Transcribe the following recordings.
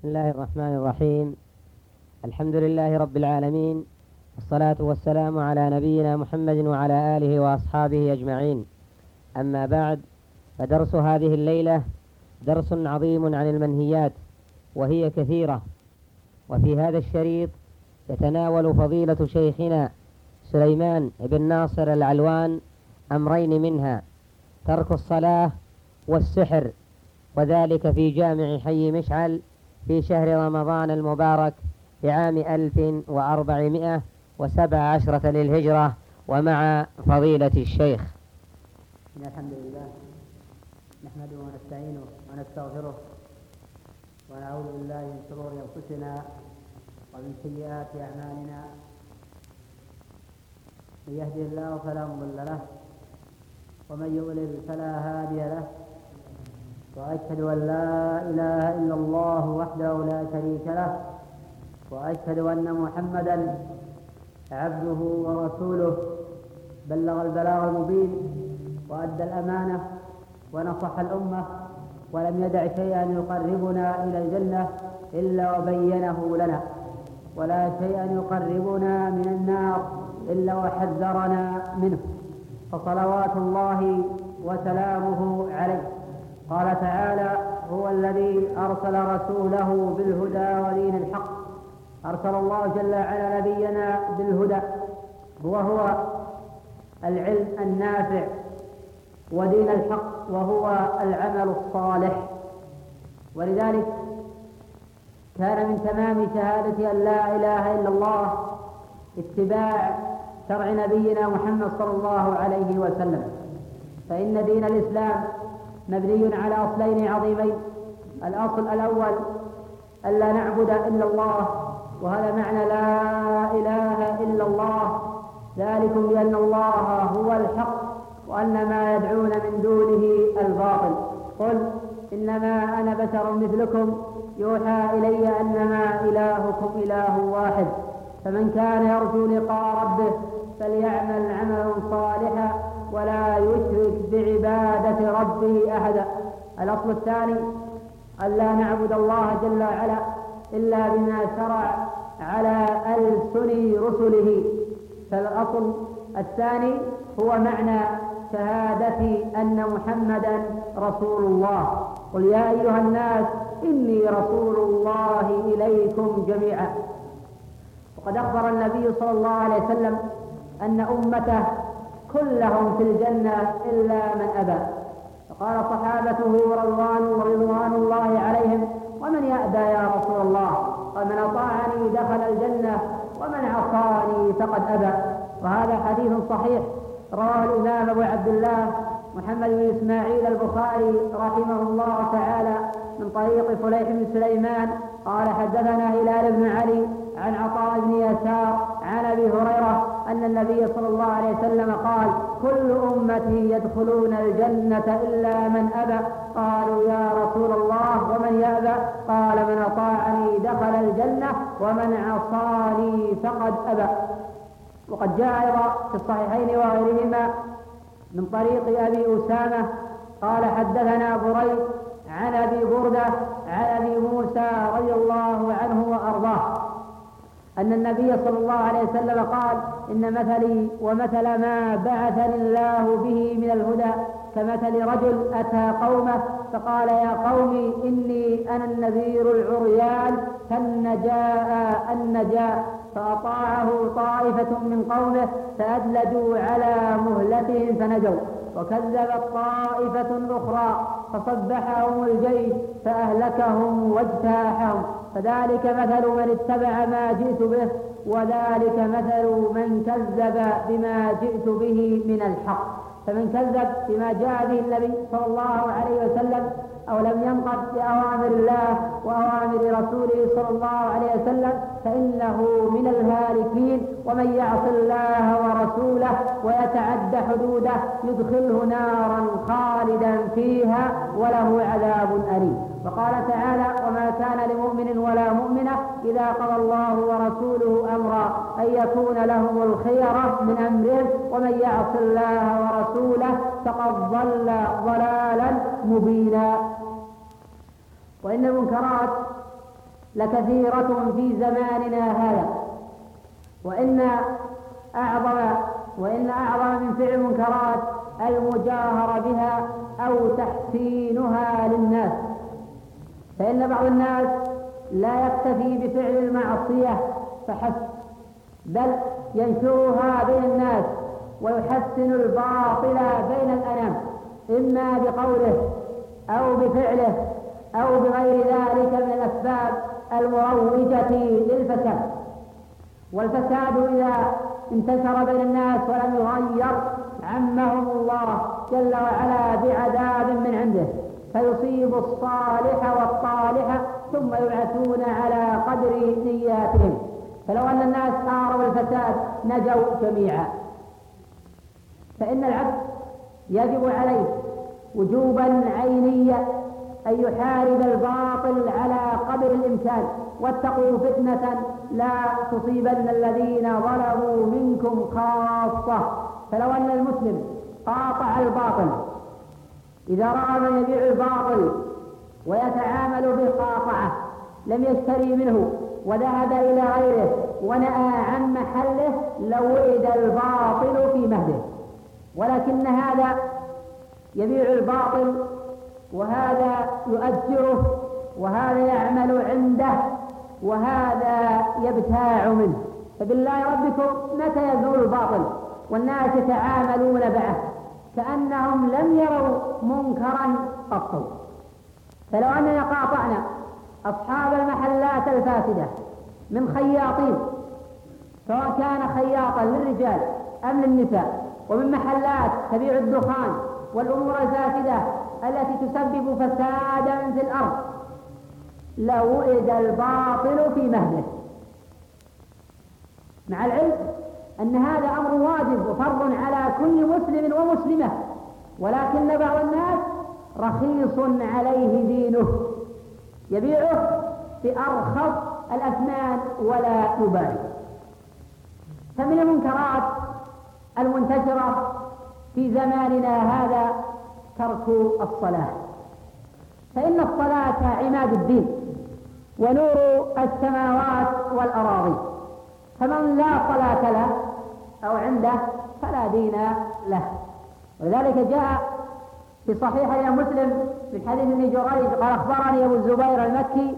بسم الله الرحمن الرحيم. الحمد لله رب العالمين الصلاة والسلام على نبينا محمد وعلى آله وأصحابه أجمعين. أما بعد فدرس هذه الليلة درس عظيم عن المنهيات وهي كثيرة. وفي هذا الشريط يتناول فضيلة شيخنا سليمان بن ناصر العلوان أمرين منها ترك الصلاة والسحر وذلك في جامع حي مشعل في شهر رمضان المبارك وأربعمائة وسبع عشرة للهجرة ومع فضيلة الشيخ. إن الحمد لله نحمده ونستعينه ونستغفره ونعوذ بالله من شرور أنفسنا ومن سيئات أعمالنا. من يهده الله فلا مضل له ومن يضلل فلا هادي له. وأشهد أن لا إله إلا الله وحده لا شريك له وأشهد أن محمدا عبده ورسوله. بلغ البلاغ المبين وأدى الأمانة ونصح الأمة ولم يدع شيئا يقربنا إلى الجنة إلا وبينه لنا ولا شيئا يقربنا من النار إلا وحذرنا منه. فصلوات الله وسلامه عليه. قال تعالى هو الذي أرسل رسوله بالهدى ودين الحق. أرسل الله جل وعلا نبينا بالهدى. وهو العلم النافع ودين الحق وهو العمل الصالح. ولذلك كان من تمام شهادة أن لا إله إلا الله اتباع شرع نبينا محمد صلى الله عليه وسلم. فإن دين الإسلام مبني على أصلين عظيمين. الأصل الأول ألا نعبد إلا الله وهذا معنى لا إله إلا الله. ذلكم بأن الله هو الحق وأن ما يدعون من دونه الباطل. قل إنما أنا بشر مثلكم يوحى إلي أنما إلهكم إله واحد. فمن كان يرجو لقاء ربه فليعمل عملا صالحا. ولا يشرك بعبادة ربه أحدا. الأصل الثاني ألا نعبد الله جل وعلا إلا بما شرع على ألسن رسله. فالأصل الثاني هو معنى شهادة أن محمدا رسول الله. قل يا أيها الناس إني رسول الله إليكم جميعا. وقد أخبر النبي صلى الله عليه وسلم أن أمته كلهم في الجنة إلا من أبى. فقال صحابته رضوان رضوان الله عليهم ومن يأبى يا رسول الله؟ قال من أطاعني دخل الجنة ومن عصاني فقد أبى. وهذا حديث صحيح. رواه الإمام أبو عبد الله محمد بن إسماعيل البخاري رحمه الله تعالى من طريق فليح بن سليمان. قال حدثنا هلال بن علي عن عطاء بن يسار عن أبي هريرة أن النبي صلى الله عليه وسلم قال كل أمتي يدخلون الجنة إلا من أبى. قالوا يا رسول الله ومن يأبى؟ قال من أطاعني دخل الجنة ومن عصاني فقد أبى. وقد جاء أيضا في الصحيحين وغيرهما من طريق أبي أسامة قال حدثنا بريد عن أبي بردة عن أبي موسى رضي الله عنه وأرضاه. أن النبي صلى الله عليه وسلم قال إن مثلي ومثل ما بعثني الله به من الهدى كمثل رجل أتى قومه فقال يا قوم إني أنا النذير العريان كالنجاء النجاء فأطاعه طائفة من قومه فأدلجوا على مهلتهم فنجوا. وكذبت طائفة أخرى فصبحهم الجيش فأهلكهم واجتاحهم. فذلك مثل من اتبع ما جئت به وذلك مثل من كذب بما جئت به من الحق. فمن كذب بما جاء به النبي صلى الله عليه وسلم أو لم ينقض بأوامر الله وأوامر رسوله صلى الله عليه وسلم فإنه من الهالكين ومن يعص الله ورسوله ويتعد حدوده يدخله نارا خالدا فيها وله عذاب أليم. وقال تعالى وما كان لمؤمن ولا مؤمنة إذا قضى الله ورسوله أمرا أن يكون لهم الخيرة من أمرهم ومن يعص الله ورسوله فقد ضل ضلالا مبينا. وإن المنكرات لكثيرة في زماننا هذا. وإن أعظم وإن أعظم من فعل المنكرات المجاهرة بها أو تحسينها للناس. فإن بعض الناس لا يكتفي بفعل المعصية فحسب بل ينشرها بين الناس ويحسن الباطل بين الأنام إما بقوله أو بفعله أو بغير ذلك من الأسباب المروجة للفساد. والفساد إذا انتشر بين الناس ولم يغير عمهم الله جل وعلا بعذاب من عنده. فيصيب الصالح والطالح ثم يبعثون على قدر نياتهم. فلو أن الناس صاروا الفساد نجوا جميعا. فإن العبد يجب عليه وجوبا عينيا أن يحارب الباطل على قدر الإمكان. واتقوا فتنة لا تصيبن الذين ظلموا منكم خاصة. فلو أن المسلم قاطع الباطل إذا رأى من يبيع الباطل ويتعامل بالقاطعة لم يشتري منه وذهب إلى غيره ونأى عن محله لوئد الباطل في مهده. ولكن هذا يبيع الباطل وهذا يؤجره وهذا يعمل عنده وهذا يبتاع منه. فبالله ربكم متى يزول الباطل؟ والناس يتعاملون معه. كأنهم لم يروا منكرا قط. فلو أننا قاطعنا أصحاب المحلات الفاسدة من خياطين سواء كان خياطا للرجال أم للنساء ومن محلات تبيع الدخان والأمور الفاسدة التي تسبب فسادا في الأرض لوئد الباطل في مهده. مع العلم أن هذا أمر واجب وفرض على كل مسلم ومسلمة. ولكن بعض الناس رخيص عليه دينه يبيعه بأرخص الأثمان ولا يبالي. فمن المنكرات المنتشرة في زماننا هذا ترك الصلاة. فإن الصلاة عماد الدين ونور السماوات والأراضي. فمن لا صلاة له أو عنده فلا دين له. ولذلك جاء في صحيح الإمام مسلم من حديث ابن جريج قال أخبرني أبو الزبير المكي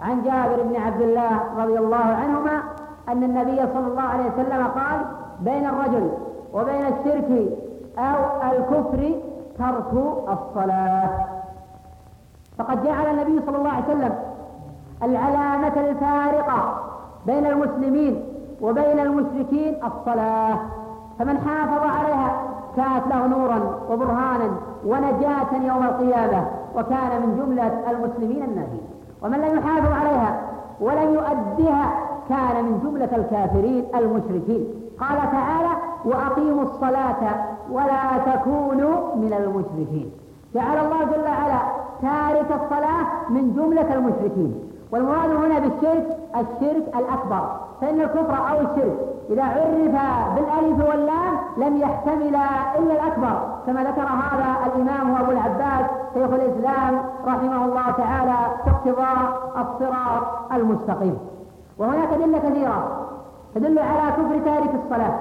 عن جابر بن عبد الله رضي الله عنهما أن النبي صلى الله عليه وسلم قال بين الرجل وبين الشرك أو الكفر ترك الصلاة. فقد جعل النبي صلى الله عليه وسلم العلامة الفارقة بين المسلمين وبين المشركين الصلاة. فمن حافظ عليها كانت له نورا وبرهانا ونجاة يوم القيامة وكان من جملة المسلمين الناجين ومن لم يحافظ عليها ولم يؤدها كان من جملة الكافرين المشركين. قال تعالى وأقيموا الصلاة ولا تكونوا من المشركين. جعل الله جل وعلا تارك الصلاة من جملة المشركين. والمراد هنا بالشرك الشرك الأكبر فإن الكفر أو الشرك إذا عرف بالألف واللام لم يحتمل إلا الأكبر كما ذكر هذا الإمام أبو العباس شيخ الإسلام رحمه الله تعالى في اقتضاء الصراط المستقيم. وهناك أدلة كثيرة تدل على كفر تارك الصلاة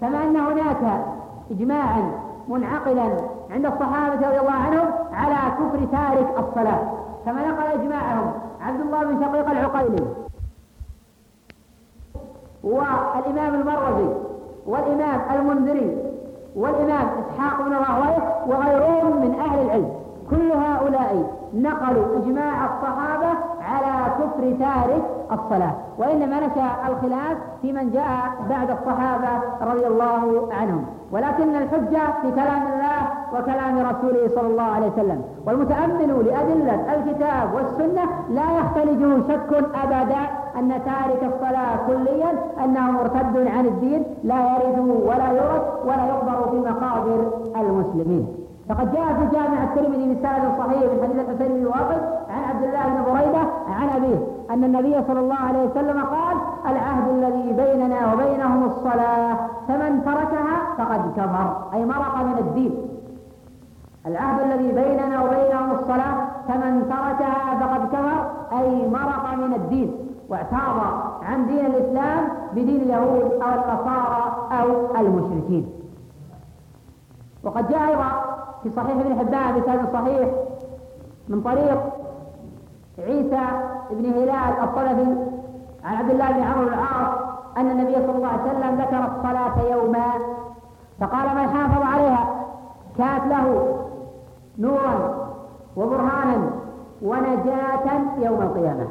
كما أن هناك إجماعا منعقدا عند الصحابة رضي الله عنهم على كفر تارك الصلاة. كما نقل إجماعهم عبد الله بن شقيق العقيلي والإمام المروزي والإمام المنذري والإمام إسحاق بن راهويه وغيرهم من أهل العلم. كل هؤلاء نقلوا إجماع الصحابة على كفر تارك الصلاة وإنما نشأ الخلاف في من جاء بعد الصحابة رضي الله عنهم. ولكن الحجة في كلام الله وكلام رسوله صلى الله عليه وسلم. والمتأمل لأدلة الكتاب والسنة لا يختلجه شك أبدا أن تارك الصلاة كليا أنه مرتد عن الدين لا يرث ولا يورث ولا يقبر في مقابر المسلمين. فقد جاء في جامع الترمذي بسند صحيح من حديث الحسين بن أن النبي صلى الله عليه وسلم قال العهد الذي بيننا وبينهم الصلاة فمن تركها فقد كفر أي مرق من الدين. العهد الذي بيننا وبينهم الصلاة فمن تركها فقد كفر أي مرق من الدين. واعتاض عن دين الإسلام بدين اليهود أو النصارى أو المشركين. وقد جاء أيضا في صحيح ابن حبان بسند صحيح من طريق عيسى بن هلال الطلبي عن عبد الله بن عمرو العاص أن النبي صلى الله عليه وسلم ذكر الصلاة يوما فقال من حافظ عليها كانت له نورا وبرهانا ونجاة يوم القيامة.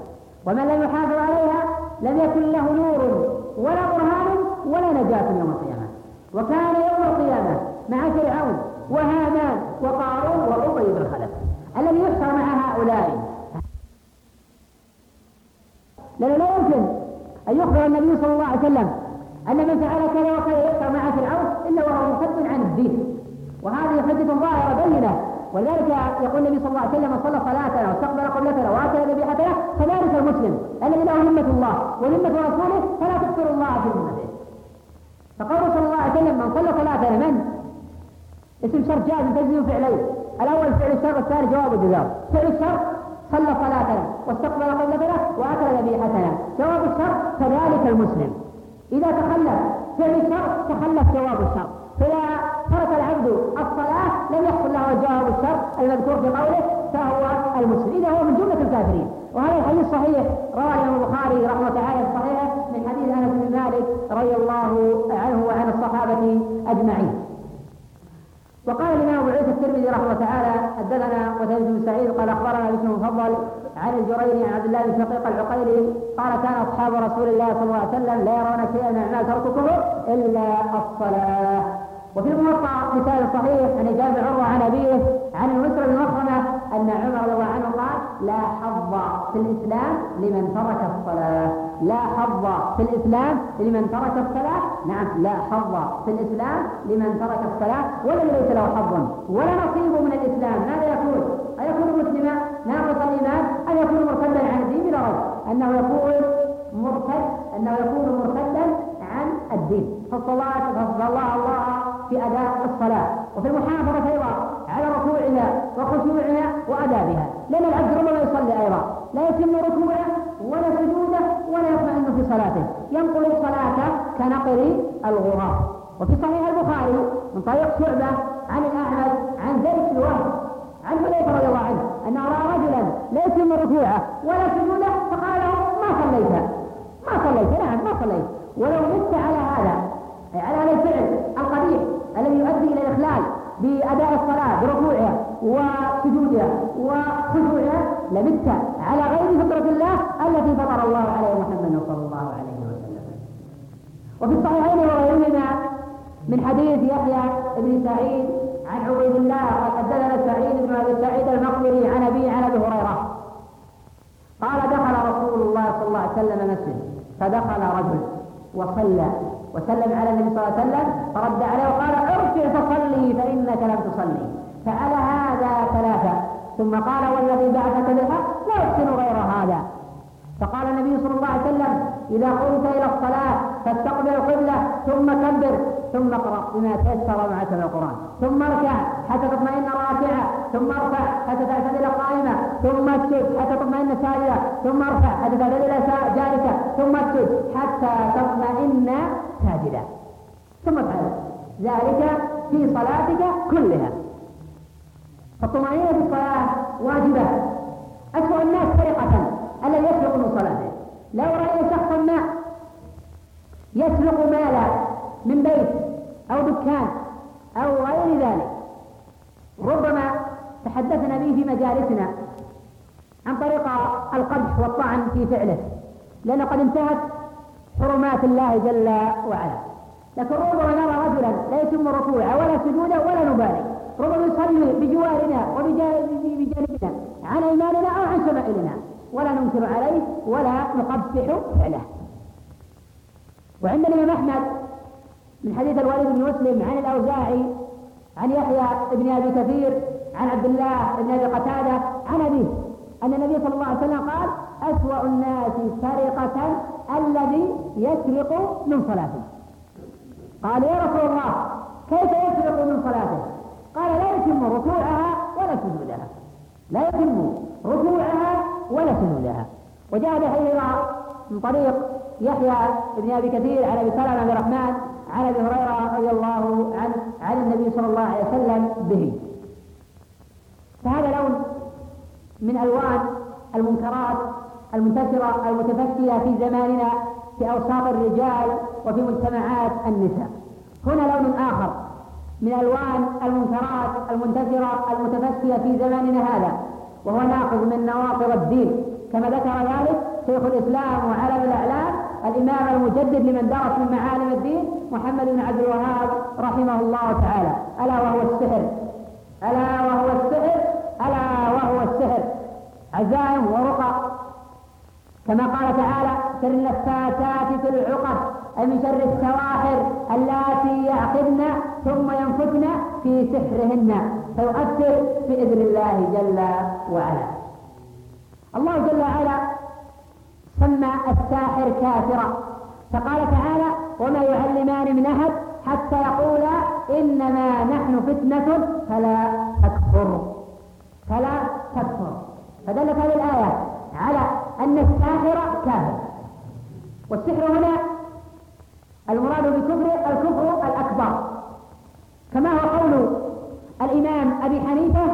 ومن لم يحافظ عليها لم يكن له نور ولا برهان ولا نجاة يوم القيامة. وكان يوم القيامة مع فرعون وهامان وقارون وأبي بن خلف الذي يحشر مع هؤلاء. لأنه لا يمكن أن يخبر النبي صلى الله عليه وسلم أن من فعل كذا وكذا يحشر مع فرعون إلا وهو مرتد عن الدين. وهذه حجة ظاهرة بينة. ولذلك يقول النبي صلى الله عليه وسلم من صلى صلاتنا واستقبل قبلتنا واتى ذبيحتنا فذلك المسلم. الذي له ذمة الله وذمة رسوله فلا تكفر الله في ذمته فقول صلى الله عليه وسلم من صلى صلاتنا من؟ اسم شرط جازم تجزم فعلين الأول فعل الشر والثاني جواب الجزاء. فعل الشر صلى صلاتنا واستقبل قبلتنا وأكل ذبيحتنا جواب الشر كذلك المسلم. إذا تخلف فعل الشر تخلف جواب الشر فإذا ترك العبد الصلاة لم يحصل له جواب الشر المذكور في قوله فهو المسلم. إذا هو من جملة الكافرين. وهذا الحديث صحيح. رواه الإمام البخاري رحمة الله تعالى صحيحة من حديث أنس بن مالك رضي الله عنه وعن الصحابة أجمعين. وقال الإمام أبو عيسى الترمذي رحمه الله تعالى حدثنا قتيبة بن سعيد قال أخبرنا باسم مفضل عن الجريري عن عبد الله بن شقيق العقيلي قال كان أصحاب رسول الله صلى الله عليه وسلم لا يرون شيئا من أعمال تركه إلا الصلاة. وفي الموطأ مثال صحيح عن جابر عروة عن أبيه عن المسر بن مخرمه أن عمر رضي الله عنه قال لا حظ في الإسلام لمن ترك الصلاة. لا حظ في الإسلام لمن ترك الصلاة؟ نعم لا حظ في الإسلام لمن ترك الصلاة. والذي ليس له حظ ولا نصيب من الإسلام. ماذا يكون؟ ايكون مسلما ناقص الايمان ام يكون مرتدا عن الدين بلا أنه يكون مرتد أنه يكون مرتدا عن الدين. فالصلاة فالله الله. في اداء الصلاة. وفي المحافظة أيضا على ركوعها وخشوعها وأدابها. لأن العبد ربما يصلي أيضا. لا يتم ركوعه ولا سجوده ولا يطمئن في صلاته. ينقل الصلاة كنقر الغراب وفي صحيح البخاري من طريق شعبة عن الاعمش عن بن وهب عن حذيفة رضي الله عنه انه راى رجلا لا يتم ركوعه ولا سجوده فقال له ما صليت؟ ما صليت؟ نعم ما صليت. ولو مت على هذا أي على هذا الفعل القبيح الذي يؤدي إلى الإخلال بأداء الصلاة بركوعها وسجودها وخشوعها لمت على غير فطرة الله التي فطر الله عليه محمد صلى الله عليه وسلم. وفي الصحيحين وغيرهما من حديث يحيى بن سعيد عن عبيد الله قال حدثنا سعيد بن أبي سعيد المقبري عن أبي عن أبي هريرة. قال دخل رسول الله صلى الله عليه وسلم مسجد فدخل رجل وصلى وسلم على النبي صلى الله عليه وسلم فرد عليه وقال ارجع فصلي فإنك لم تصلي. فعل هذا ثلاثة. ثم قال والذي بعثك بالحق لا يحسن غير هذا. فقال النبي صلى الله عليه وسلم إذا قمت إلى الصلاة فاستقبل القبلة ثم كبر. ثم اقرأ بما تيسر معك من القرآن. ثم اركع حتى تطمئن راكعا ثم ارفع حتى تعتدل قائمة. ثم اسجد حتى تطمئن ساجدا ثم ارفع حتى تعتدل جالسا ثم اسجد حتى تطمئن ساجدا ثم افعل ذلك في صلاتك كلها. فالطمأنينة في الصلاة واجبة. أسوأ الناس سرقة الذي يسرق من صلاته. لو رأي شخصا ما يسرق مالا من بيت. أو دكان أو غير ذلك. ربما تحدثنا به في مجالسنا عن طريق القدح والطعن في فعله لأن قد انتهت حرمات الله جل وعلا. لكن ربما نرى رجلا لا يتم ركوعه ولا سجوده ولا نبالي ربما يصلي بجوارنا وبجانبنا عن إيماننا أو عن شمائلنا ولا ننكر عليه ولا نقبح فعله. وعند الامام احمد من حديث الوليد بن مسلم عن الأوزاعي عن يحيى بن أبي كثير عن عبد الله بن أبي قتادة عن أبيه أن النبي صلى الله عليه وسلم قال أسوأ الناس سرقة الذي يسرق من صلاته. قال يا رسول الله كيف يسرق من صلاته؟ قال لا يتم ركوعها ولا سجودها لا يتم ركوعها ولا سجودها وجاء بحديث من طريق يحيى بن أبي كثير عن أبي سلمة بن الرحمن عن أبي هريرة رضي الله عنه عن النبي صلى الله عليه وسلم به. فهذا لون من ألوان المنكرات المنتشره المتفشيه في زماننا في أوساط الرجال وفي مجتمعات النساء. هنا لون آخر من ألوان المنكرات المنتشرة المتفشيه في زماننا هذا وهو ناقض من نواقض الدين. كما ذكر ذلك شيخ الإسلام وعلم الإعلام الإمام المجدد لمن درس من معالم الدين محمد بن عبد الوهاب رحمه الله تعالى. ألا وهو السحر. ألا وهو السحر. ألا وهو السحر. عزائم ورقى. كما قال تعالى شر النفاثات في العقد أي من شر السواحر اللاتي يعقدن ثم ينفثن في سحرهن فيؤثر بإذن الله جل وعلا. الله جل وعلا سمى الساحر كافرا. فقال تعالى وما يعلمان من أحد حتى يقولا إنما نحن فتنة فلا تكفر. فلا تكفر. فدلت هذه الآية على أن الساحر كافر. والسحر هنا المراد بالكفر الكفر الأكبر. كما هو قول الإمام أبي حنيفة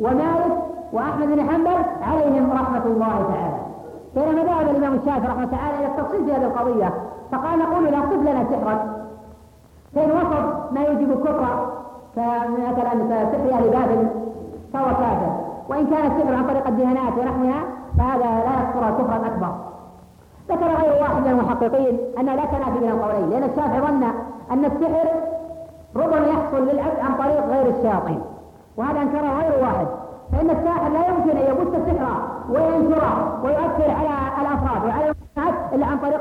ومالك وأحمد بن حنبل عليهم رحمة الله تعالى. بينما ذهب الإمام الشافعي رحمة الله تعالى إلى التفصيل في هذه القضية. فقال نقول لا صف لنا سحرا. فإن وصف ما يوجب الكفر كمثلا سحر أهل بابل فهو كافر. وإن كان السحر عن طريق الدهانات ونحوها فهذا لا يكفر كفرا أكبر. ذكر غير واحد من المحققين أن لا تنافي بين القولين لأن الشافعي ظن أن السحر ربما يحصل للعبد عن طريق غير الشياطين. وهذا أنكره غير واحد. فإن الساحر لا يمكن أن يبث السحر وينشره ويؤثر على الأفراد وعلى المجتمعات إلا عن طريق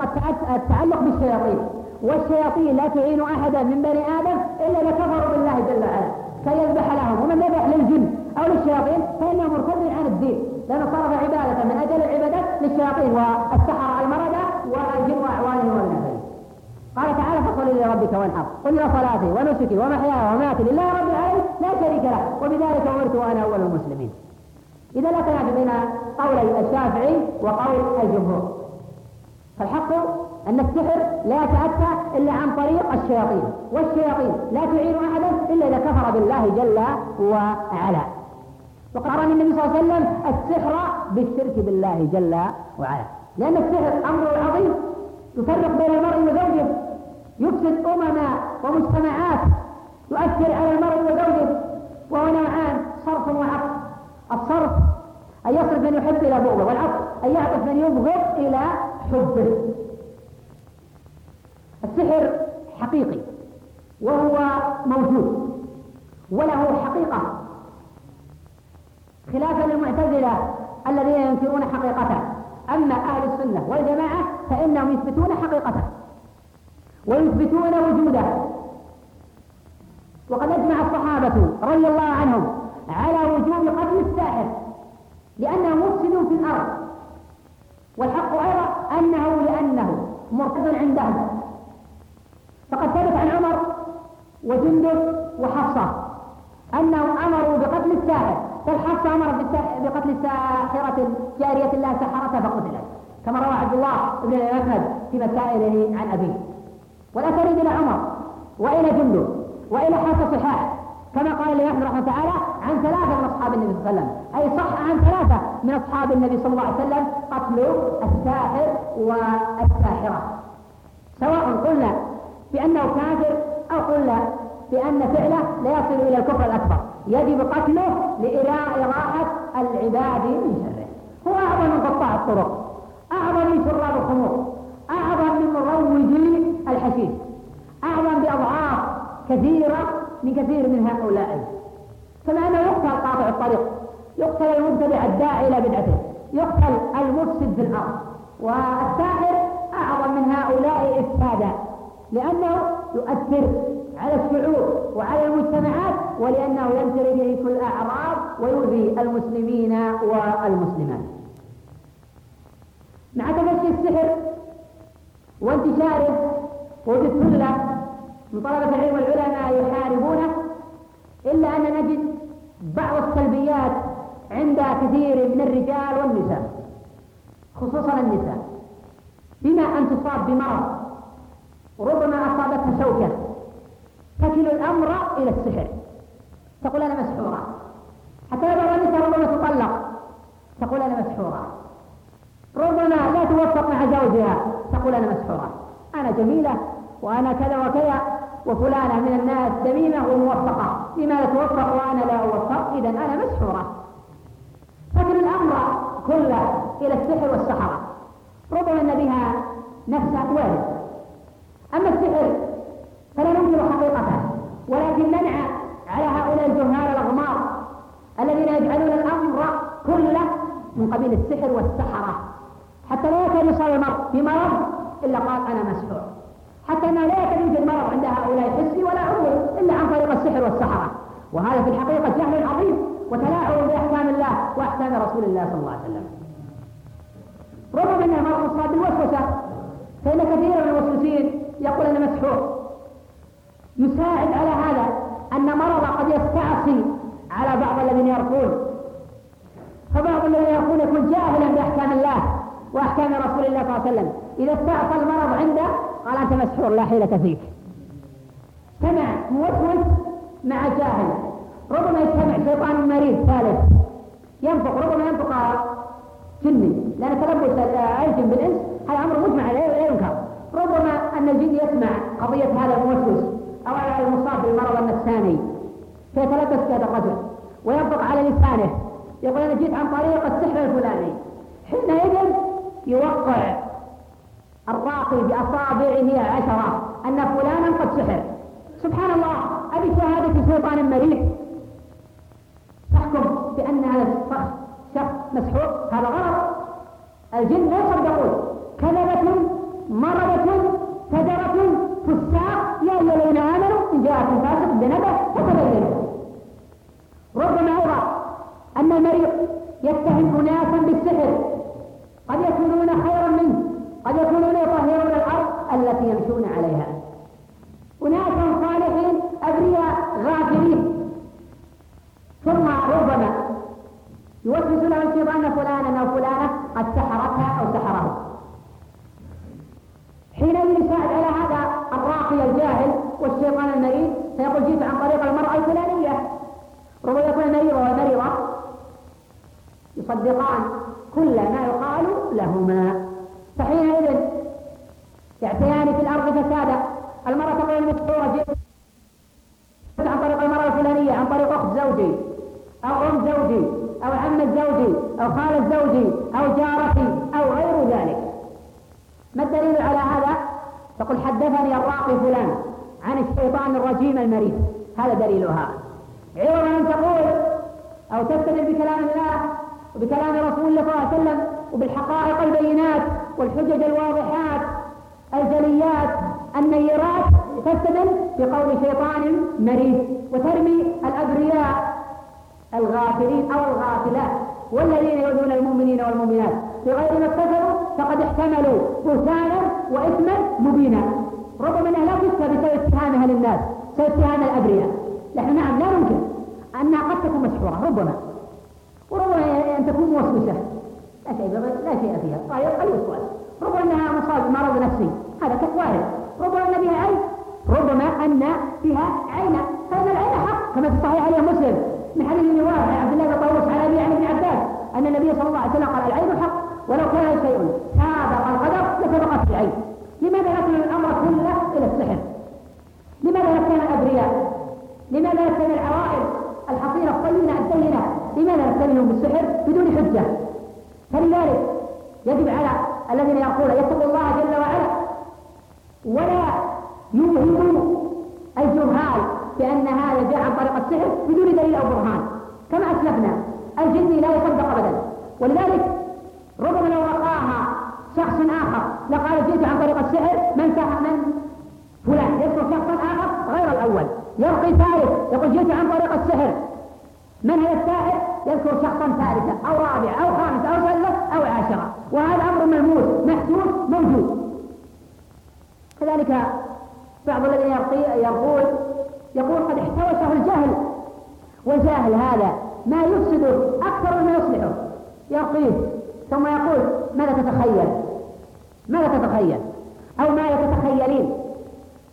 التعلق بالشياطين. والشياطين لا تعين أحدا من بني آدم إلا إذا كفروا بالله جل وعلا. كي يذبح لهم ومن ذبح للجن أو للشياطين فإنه مرتد عن الدين. لأنه صرف عبادة من أجل العبادات للشياطين والسحرة المردة والجن وأعوانهم والنفل قال تعالى فصل لربك وانحر. قل يا صلاتي ونسكي ومحياي ومماتي لله رب العالمين لا شريك له. وبذلك أمرت وأنا أول المسلمين. إذا لا تنافي بين قولي الشافعي وقول الجمهور. فالحق أن السحر لا يتأتى إلا عن طريق الشياطين والشياطين لا تعين أحدا إلا إذا كفر بالله جل وعلا. وقرن النبي صلى الله عليه وسلم السحر بالشرك بالله جل وعلا. لأن السحر أمر عظيم يفرق بين المرء وزوجه يفسد امما ومجتمعات يؤثر على المرء وزوجه وهو نوعان صرف وعطف. الصرف أن يصرف من يحب إلى بغضه والعطف أن يعطف من يبغض إلى حبه. السحر حقيقي وهو موجود وله حقيقة. خلافا للمعتزلة الذين ينكرون حقيقته. أما أهل السنة والجماعة فإنهم يثبتون حقيقته ويثبتون وجوده. وقد أجمع الصحابة رضي الله عنهم على وجوب قتل الساحر. لأنه مفسد في الأرض. والحق أيضا أنه لأنه مرتد عندهم فقد ثبت عن عمر وجندب وحفصة أنهم أمروا بقتل الساحر. فالحفصة أمرت بقتل الساحرة جارية الله سحرتها فقتلت. كما روى عبد الله بن الأسد في مسائله عن أبيه. والأثر إلى عمر وإلى جندب وإلى حتى صحاح كما قال الإمام رحمه الله تعالى عن ثلاثة من أصحاب النبي صلى الله عليه وسلم. أي صح عن ثلاثة من أصحاب النبي صلى الله عليه وسلم قتل الساحر والساحرة. سواء قلنا بأنه كافر أو قلنا بأن فعله لا يصل إلى الكفر الأكبر. يجب قتله لإراحة العباد من شره. هو أعظم من قطاع الطرق أعظم من شراب الخمور أعظم من مروجي الحشيش أعظم بأضعاف كثيرة من كثير من هؤلاء. كما أنه يقتل قاطع الطريق يقتل المبتدع الداعي إلى بدعته يقتل المفسد في الأرض. والساحر أعظم من هؤلاء إفسادا لأنه يؤثر على الشعوب وعلى المجتمعات ولأنه ينشر به كل الأعراض ويؤذي المسلمين والمسلمات. مع تفشي السحر وانتشاره وبالسلة من طلبة العلم والعلماء يحاربونه إلا أن نجد بعض السلبيات عند كثير من الرجال والنساء خصوصا النساء. بما أن تصاب بمرض ربما أصابتها شوكة تكل الأمر إلى السحر. تقول أنا مسحورة. حتى بعض النساء ربما تطلق تقول أنا مسحورة. ربما لا توفق مع زوجها تقول أنا مسحورة. أنا جميلة وأنا كذا وكذا. وفلانة من الناس دميمة وموفقة لماذا توفق وأنا لا أوفق إذا أنا مسحورة فكر الأمر كله إلى السحر والسحرة. ربما أن بها نفسها وارد أما السحر فلا ننكر حقيقته ولكن ننعى على هؤلاء الجهال الأغمار الذين يجعلون الأمر كله من قبيل السحر والسحرة حتى لا يكاد يصاب المرء بمرض إلا قال أنا مسحور. حتى أنه لا يكاد يوجد مرض عند هؤلاء حسي ولا عضوي إلا عن طريق السحر والسحرة. وهذا في الحقيقة جهل عظيم وتلاعب بأحكام الله وأحكام رسول الله صلى الله عليه وسلم. رغم أنه مرض مصاب بالوسوسة فإن كثيرا من الموسوسين يقول أنا مسحور. يساعد على هذا أن مرض قد يستعصي على بعض الذين يرقون فبعض الذين يرقون يكون جاهلا بأحكام الله وأحكام رسول الله صلى الله عليه وسلم. إذا استعصى المرض عنده قال أنت مسحور لا حيلة فيك. سمع موسوس مع جاهل. ربما يجتمع شيطان مريض ثالث. ينفق ربما ينفق جني. لأن تلبس الجن بالإنس هذا أمر مجمع لا ينكر. ربما أن الجن يسمع قضية هذا الموسوس أو على المصاب بالمرض النفساني فيتلبس بهذا الرجل وينطق على لسانه. يقول أنا جيت عن طريق السحر الفلاني. حينئذ يوقع الراقي بأصابعه عشرة. أن فلانا قد سحر. سبحان الله أبي شهادة شيطان مريض. تحكم بأن هذا شخص مسحور. هذا غلط. الجن لا يصدقون. كذبة مرضة فجرة فساق. يا أيها الذين آمنوا إن جاءكم فاسق بنبأ فتبينوا. ربما أيضا أن المريض يتهم أناسا بالسحر. قد يكونون خيرا قد يكونون يطهرون الأرض التي يمشون عليها. أناسا صالحين أبرياء غافلين. ثم ربما يوسوس له الشيطان فلانا أو فلانة قد سحرتها أو سحره. حينئذ يساعد على هذا الراقي الجاهل والشيطان المريض. فيقول جئت عن طريق المرأة الفلانية. ربما يكون المريض والمريضة يصدقان كل ما يقال لهما. فحينئذ يعتيان في الأرض فسادا. المرأة تقول المسحورة جئت. عن طريق المرأة الفلانية عن طريق أخت زوجي أو أم زوجي أو عمة زوجي أو خالة زوجي أو جارتي أو غير ذلك. ما الدليل على هذا؟ تقول حدثني الراقي فلان عن الشيطان الرجيم المريض. هذا دليلها عوض أن تقول أو تستدل بكلام الله وبكلام رسول الله صلى الله عليه وسلم وبالحقائق البينات والحجج الواضحات الجليات النيرات تستدل بقول شيطان مريض وترمي الأبرياء الغافلين أو الغافلات والذين يؤذون المؤمنين والمؤمنات. بغير ما اكتسبوا فقد احتملوا بهتانا وإثما مبينا. ربما انها لا تفتى بسبب اتهامها للناس بسبب اتهام الأبرياء نحن نعم لا ننكر أنها قد تكون مسحورة ربما. وربما أن تكون موسوسة. لا شيء لا شيء فيها. قال قليل السؤال ربما أنها مصاب مرض نفسي. هذا وارد ربما أن بها عين. ربما أن بها عين. فإن العين حق. كما في صحيح عليه مسلم. من حديث ابن واحد عبد الله بن طاووس عن أبي عن ابن عباس أن النبي صلى الله عليه وسلم قال العين حق. ولو كان شيء سابق القدر لسبقت العين لماذا نكل الأمر كله إلى السحر؟ لماذا نكون الأبرياء؟ لماذا نكتم العوائل الحصينة الطينة الدينة؟ لماذا نكتمهم بالسحر بدون حجة؟ فلذلك يجب على الذين يقول يتقوا الله جل وعلا. ولا يوهموا الجهال بأن هذا جاء عن طريق السحر بدون دليل أو برهان كما أسلفنا. الجني لا يصدق أبدا. ولذلك ربما لو رقاها شخص آخر لقال جئت عن طريق السحر من من فلان؟ يذكر شخصا آخر غير الأول. يرقي ثالث يقول جئت عن طريق السحر. من هي الساحر؟ يذكر شخصا ثالثا أو رابعا أو خامسا أو ثالثة أو عاشرة. وهذا أمر ملموس محسوس موجود. كذلك بعض الذين يقول يقول قد احتوشه الجهل والجاهل هذا ما يفسده أكثر مما يصلحه. يقيس ثم يقول ماذا تتخيل؟ ماذا تتخيل؟ أو ماذا تتخيلين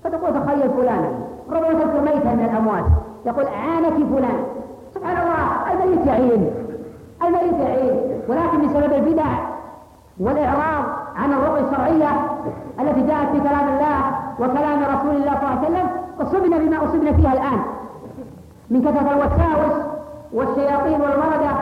فتقول تخيل فلانا. ربما تذكر ميتا من الأموات. يقول عانك فلان. سبحان الله الميت يعين الميت يعين ولكن بسبب البدع والإعراض عن الرؤية الشرعية التي جاءت في كلام الله وكلام رسول الله صلى الله عليه وسلم أصبنا بما أصبنا فيها الآن. من كثرة الوساوس والشياطين والمردة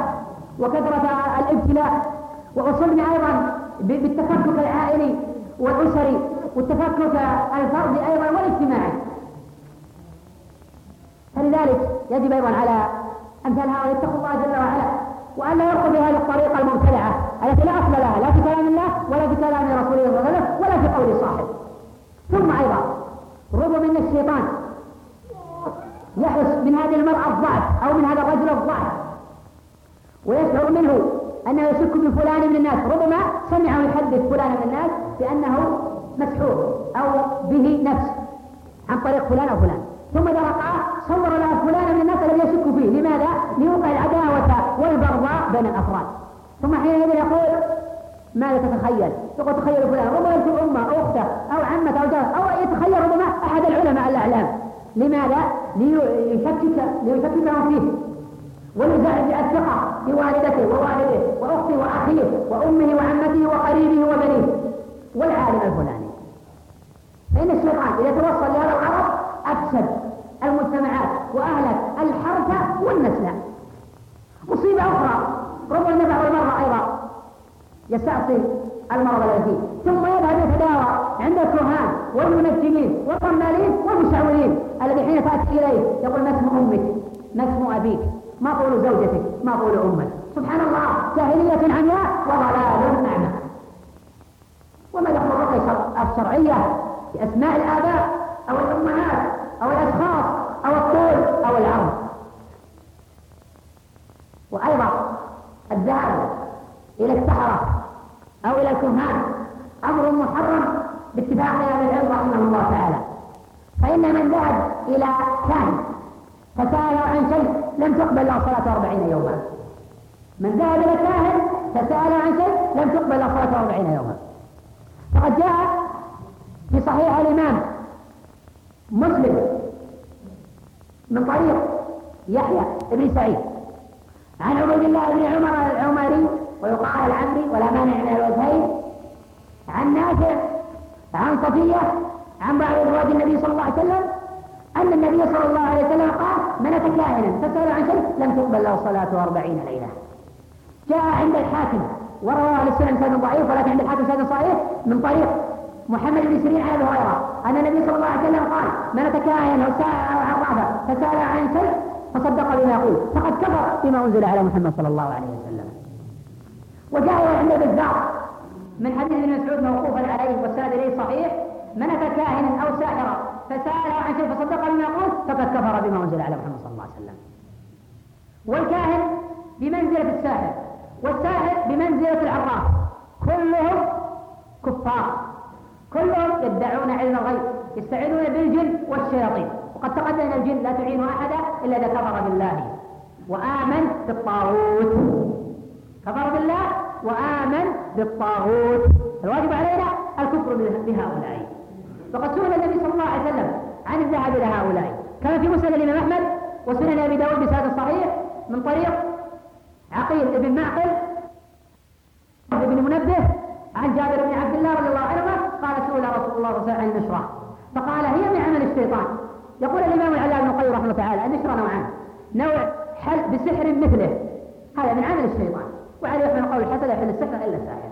وكثرة الابتلاء وأصبنا أيضا بالتفكك العائلي والأسري والتفكك الفردي أيضا والاجتماعي. فلذلك يجب أيضا على أمثال هؤلاء يتقوا الله جل وعلا وألا يرقوا بهذه الطريقة المبتدعة التي لا أصل لها لا في كلام الله ولا في كلام رسوله صلى الله عليه وسلم ولا في قول صاحب. ثم أيضا ربما من الشيطان يحدث من هذه المرأة الضعف أو من هذا الرجل الضعف ويشعر منه أنه يشك بفلان من الناس. ربما سمع يحدث فلان من الناس بأنه مسحور أو به نفس عن طريق فلان أو فلان. ثم إذا رقعه صور له فلان من الناس الذي يشك فيه لماذا؟ ليوقع العداوة والبغضاء بين الأفراد ثم حينئذ يقول ماذا تتخيل؟ يقول تخيل فلان ربما يكون أمة أو أختة أو عمته أو جارة أو يتخيل ربما أحد العلماء الأعلام لماذا؟ ليشكك ليشككهم فيه ويزعزع الثقة بوالدته ووالده وأخته وأخيه وأمه وعمته وقريبه وبنيه والعالم الفلاني فإن الشيطان إذا توصل لهذا الغرض أفسد المجتمعات وأهلك الحرث والنسل. مصيبة أخرى. ربما نفع المرأة أيضا. يستعصي المرض الذي. ثم يذهب يتداوى عند الكهان والمنجمين والرمالين والمشعوذين الذي حين تأتي إليه يقول ما اسم أمك؟ ما اسم أبيك؟ ما طول زوجتك؟ ما طول أمك؟ سبحان الله. جاهلية عمياء وضلال أعمى. وما دخل الرقية الشرعية بأسماء الآباء أو الأمهات أو الأشخاص أو الطول أو العرض. وأيضا الذهاب إلى السحرة أو إلى الكهان أمر محرم باتفاق أهل العلم رحمه الله تعالى. فإن من ذهب إلى كاهن فسأله عن شيء لم تقبل له صلاة أربعين يوما. من ذهب إلى كاهن فسأله عن شيء لم تقبل له صلاة أربعين يوما. فقد جاء في صحيح الإمام مسلم من طريق يحيى بن سعيد. عن عبيد الله بن عمر العمري ويقال العمري ولا مانع من الوجهين. عن نافع عن صفية عن بعض رواة النبي صلى الله عليه وسلم أن النبي صلى الله عليه وسلم قال من أتى كاهنا فسأل عن شيء لم تقبل له صلاة أربعين ليلة. جاء عند الحاكم ورواه السنن سند ضعيف ولكن عند الحاكم سند صحيح من طريق محمد بن سيرين عن ابي هريره أن النبي صلى الله عليه وسلم قال من اتى كاهنا أو أو عن فسأل عن شيء فصدق بما يقول. فقد كفر بما أنزل على محمد صلى الله عليه وسلم. وجاء عند البزار من حديث ابن مسعود موقوفا عليه والسند إليه صحيح من اتى كاهنا أو ساحرا فساله عن شيء فصدق بما يقول فقد كفر بما أنزل على محمد صلى الله عليه وسلم. والكاهن بمنزلة الساحر والساحر بمنزلة العراف كلهم كفار. كلهم يدعون علم الغيب يستعينون بالجن والشياطين. وقد تقدم الجن لا تعين أحدا إلا إذا كفر بالله. وآمن بالطاغوت. كفر بالله وآمن بالطاغوت. الواجب علينا الكفر بهؤلاء. فقد سئل النبي صلى الله عليه وسلم عن الذهاب إلى هؤلاء. كما في مسند الإمام أحمد وسنن أبي داود بسند صحيح من طريق عقيل بن معقل بن منبه عن جابر بن عبد الله رضي الله عنهما قال سئل رسول الله صلى الله عليه وسلم عن النشرة. فقال هي من عمل الشيطان. يقول الإمام العلامة ابن القيم رحمه الله تعالى النشرة نوعان. نوع حل بسحر مثله. هذا من عمل الشيطان. وعلى يحمل قول حتى لا يحل السحر إلا الساحر.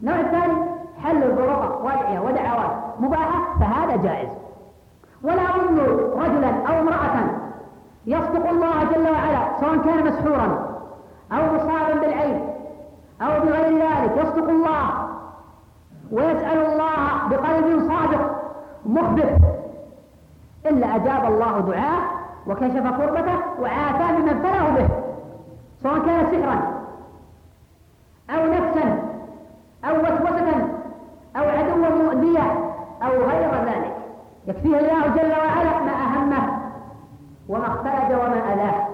النوع الثاني حل البرقة وادعية ودعوات مباحة فهذا جائز. ولا أظن رجلا أو امرأة يصدق الله جل وعلا سواء كان مسحورا أو مصابا بالعين أو بغير ذلك يصدق الله. ويسأل الله بقلب صادق مخبت إلا أجاب الله دعاه وكشف كربته وعافاه مما ابتلاه به سواء كان سحرا أو نفسا أو وسوسة أو عدوا مؤذية أو غير ذلك. يكفيه الله جل وعلا ما أهمه وما اختلج وما ألاه.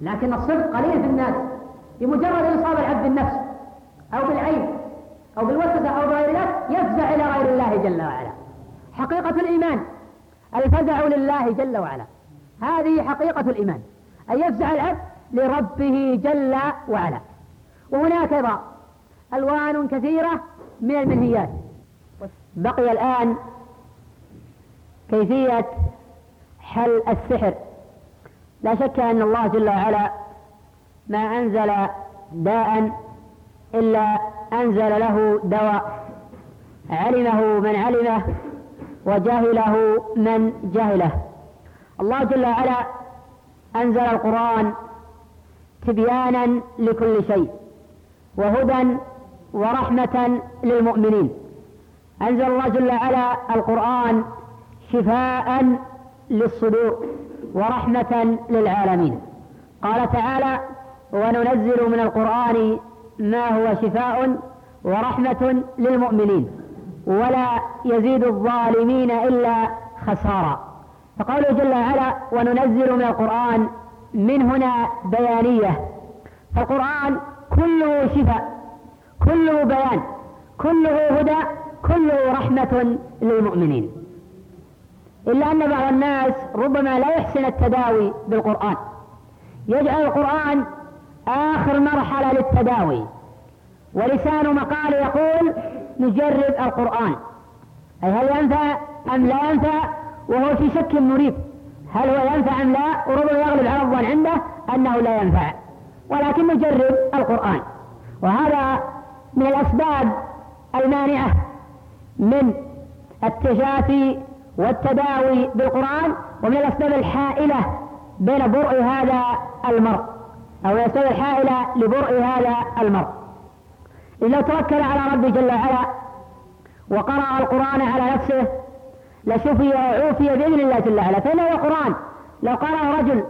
لكن الصدق قليل في الناس بمجرد يصاب العبد بالنفس أو بالعين. أو بالوسوسه أو بغير ذلك يفزع إلى غير الله جل وعلا. حقيقة الإيمان الفزع لله جل وعلا. هذه حقيقة الإيمان ان يفزع العبد لربه جل وعلا. وهناك أيضا ألوان كثيرة من المنهيات. بقي الآن كيفية حل السحر. لا شك أن الله جل وعلا ما أنزل داء إلا أنزل له دواء. علمه من علمه وجهله من جهله. الله جل وعلا أنزل القرآن تبيانا لكل شيء وهدى ورحمة للمؤمنين. أنزل الله جل وعلا القرآن شفاء للصدور ورحمة للعالمين. قال تعالى وننزل من القرآن ما هو شفاء ورحمة للمؤمنين ولا يزيد الظالمين إلا خسارا فقوله جل وعلا وننزل من القرآن من هنا بيانية. فالقرآن كله شفاء كله بيان كله هدى كله رحمة للمؤمنين. إلا أن بعض الناس ربما لا يحسن التداوي بالقرآن. يجعل القرآن آخر مرحلة للتداوي. ولسان مقال يقول نجرب القرآن. أي هل ينفع أم لا ينفع؟ وهو في شك مريب. هل هو ينفع أم لا؟ وربما يغلب على الظن عنده أنه لا ينفع. ولكن نجرب القرآن. وهذا من الأسباب المانعة من التجافي والتداوي بالقرآن ومن الأسباب الحائلة بين برء هذا المرء. أو الأسباب الحائلة لبرء هذا المرء. إذا توكل على ربي جل وعلا وقرأ القرآن على نفسه لشفي وعوفي بإذن الله جل وعلا. فإنه القرآن لو قرأه رجل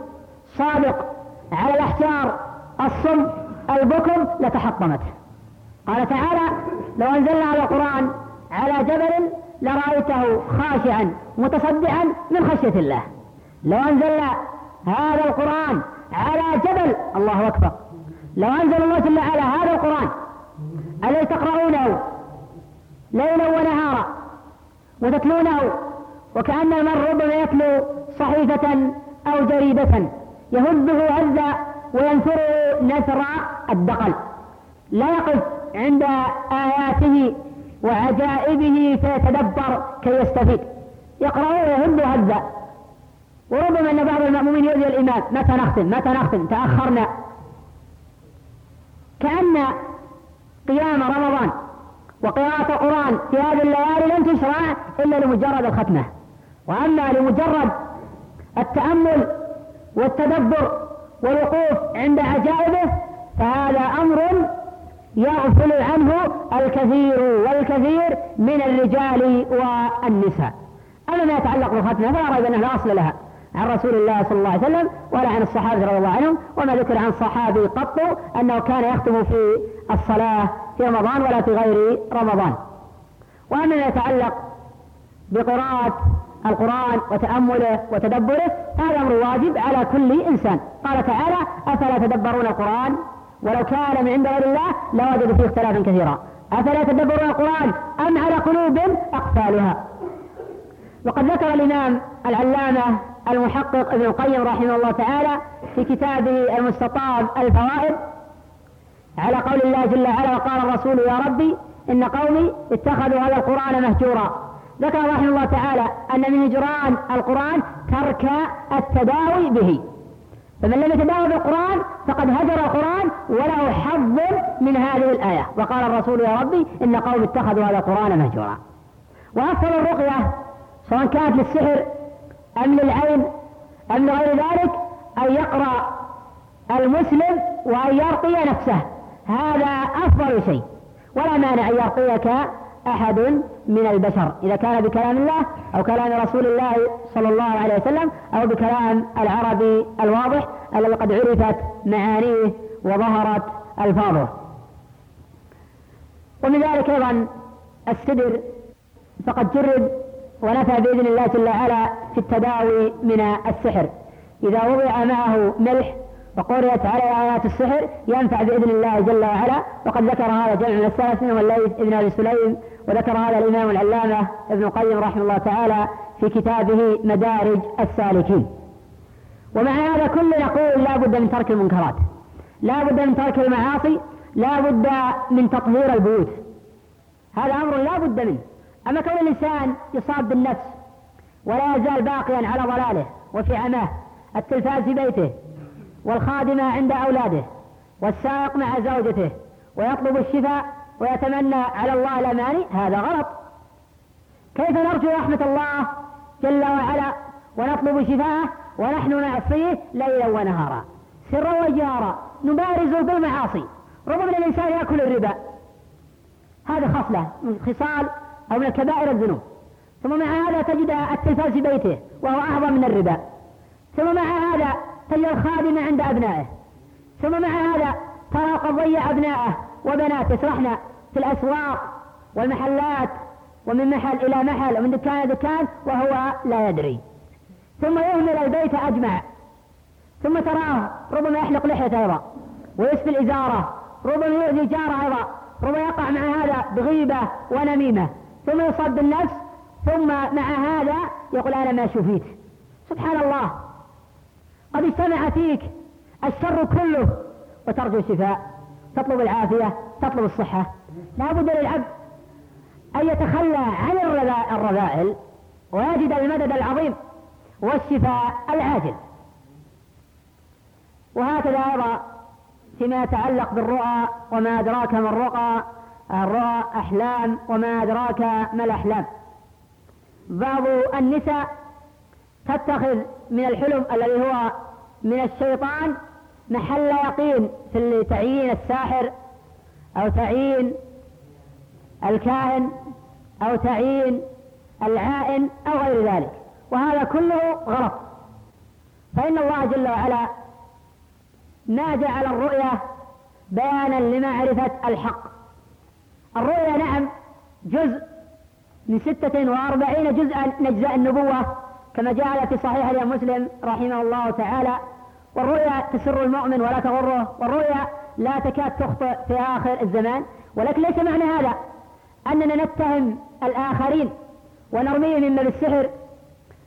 صادق على الأحجار الصم البكم لتحطمت قال تعالى لو أنزلنا على القرآن على جبل لرأيته خاشعا متصدعا من خشية الله. لو أنزلنا هذا القرآن على جبل. الله أكبر. لو أنزل الله جل على هذا القرآن الذي تقرؤونه؟ ليلا ونهارا وتتلونه وكأن المرء ربما يتلو صحيفة أو جريدة يهزه هزا وينثره نثر الدقل. لا يقف عند آياته وعجائبه فيتدبر كي يستفيد. يقرأ ويهد هزا وربما أن بعض المأمومين يؤذي الإمام متى نختم؟ متى نختم؟ تأخرنا. كأن قيام رمضان وقراءة القرآن في هذه الليالي لم تشرع إلا لمجرد الختمة. وأما لمجرد التأمل والتدبر والوقوف عند عجائبه فهذا أمر يغفل عنه الكثير والكثير من الرجال والنساء. أما ما يتعلق بالختمة فلا ريب أنه لا أصل لها. عن رسول الله صلى الله عليه وسلم ولا عن الصحابة رضي الله عنهم وما ذكر عن صحابي قط أنه كان يختم في الصلاة في رمضان ولا في غير رمضان. وأما ما يتعلق بقراءة القرآن وتأمله وتدبره هذا أمر واجب على كل إنسان. قال تعالى أفلا تدبرون القرآن؟ ولو كان من عند غير الله لوجدوا فيه اختلافا كثيرا. أفلا يتدبرون القرآن أم على قلوب أقفالها؟ وقد ذكر الإمام العلامة المحقق ابن القيم رحمه الله تعالى في كتابه المستطاب الفوائد على قول الله جل وعلا وقال الرسول يا ربي إن قومي اتخذوا هذا القرآن مهجورا. ذكر رحمه الله تعالى أن من هجران القرآن ترك التداوي به. فمن لم يتداول بالقرآن فقد هجر القرآن وله حظ من هذه الآية. وقال الرسول يا ربي إن قوم اتخذوا هذا القرآن مهجورا. وأفضل الرقية سواء كانت للسحر أم للعين أم لغير ذلك أن يقرأ المسلم وأن يرقي نفسه. هذا أفضل شيء. ولا مانع أن يرقيك أحد من البشر. إذا كان بكلام الله أو كلام رسول الله صلى الله عليه وسلم أو بكلام العربي الواضح الذي قد عرفت معانيه وظهرت ألفاظه. ومن ذلك أيضا السدر. فقد جرب ونفى بإذن الله جل وعلا في التداوي من السحر. إذا وضع معه ملح وقرئت عليه آيات السحر ينفع بإذن الله جل وعلا. وقد ذكر هذا جمع من السلف منهم الليث ابن أبي سليم وذكر هذا الإمام العلامة ابن القيم رحمه الله تعالى في كتابه مدارج السالكين. ومع هذا كل نقول لا بد من ترك المنكرات لا بد من ترك المعاصي لا بد من تطهير البيوت. هذا أمر لا بد منه. أما كون الإنسان يصاب بالنفس ولا يزال باقيا على ضلاله وفي عماه التلفاز في بيته والخادمة عند أولاده والسائق مع زوجته ويطلب الشفاء ويتمنى على الله الأماني هذا غلط. كيف نرجو رحمة الله جل وعلا ونطلب شفاءه ونحن نعصيه ليلا ونهارا؟ سرا وجهارا نبارز بالمعاصي ربما الإنسان يأكل الربا. هذه خصلة من خصال أو من كبائر الذنوب. ثم مع هذا تجد التلفاز في بيته وهو أعظم من الربا. ثم مع هذا تجد الخادمة عند أبنائه. ثم مع هذا ترى قد ضيع أبنائه وبناته يسرحن في الأسواق والمحلات ومن محل إلى محل ومن دكان إلى دكان وهو لا يدري. ثم يهمل البيت أجمع. ثم تراه ربما يحلق لحيته أيضا ويسفل إزاره ربما يؤذي جاره أيضا ربما يقع مع هذا بغيبة ونميمة. ثم يصاب بالنفس ثم مع هذا يقول أنا ما شفيت. سبحان الله. قد اجتمع فيك الشر كله وترجو الشفاء تطلب العافية تطلب الصحة. لا بد للعبد أن يتخلى عن الرذائل ويجد المدد العظيم والشفاء العاجل. وهكذا أيضا فيما يتعلق بالرؤى وما أدراك ما الرؤى الرؤى أحلام وما أدراك ما الأحلام. بعض النساء تتخذ من الحلم الذي هو من الشيطان محل يقين في تعيين الساحر أو تعيين الكاهن أو تعيين العائن أو غير ذلك. وهذا كله غلط. فإن الله جل وعلا ما جعل الرؤيا بيانا لمعرفة الحق. الرؤيا نعم جزء من ستة وأربعين جزءا من أجزاء النبوة كما جاء في صحيح الإمام مسلم رحمه الله تعالى. والرؤيا تسر المؤمن ولا تغره والرؤيا لا تكاد تخطئ في آخر الزمان. ولكن ليس معنى هذا أننا نتهم الآخرين ونرميهم إما بالسحر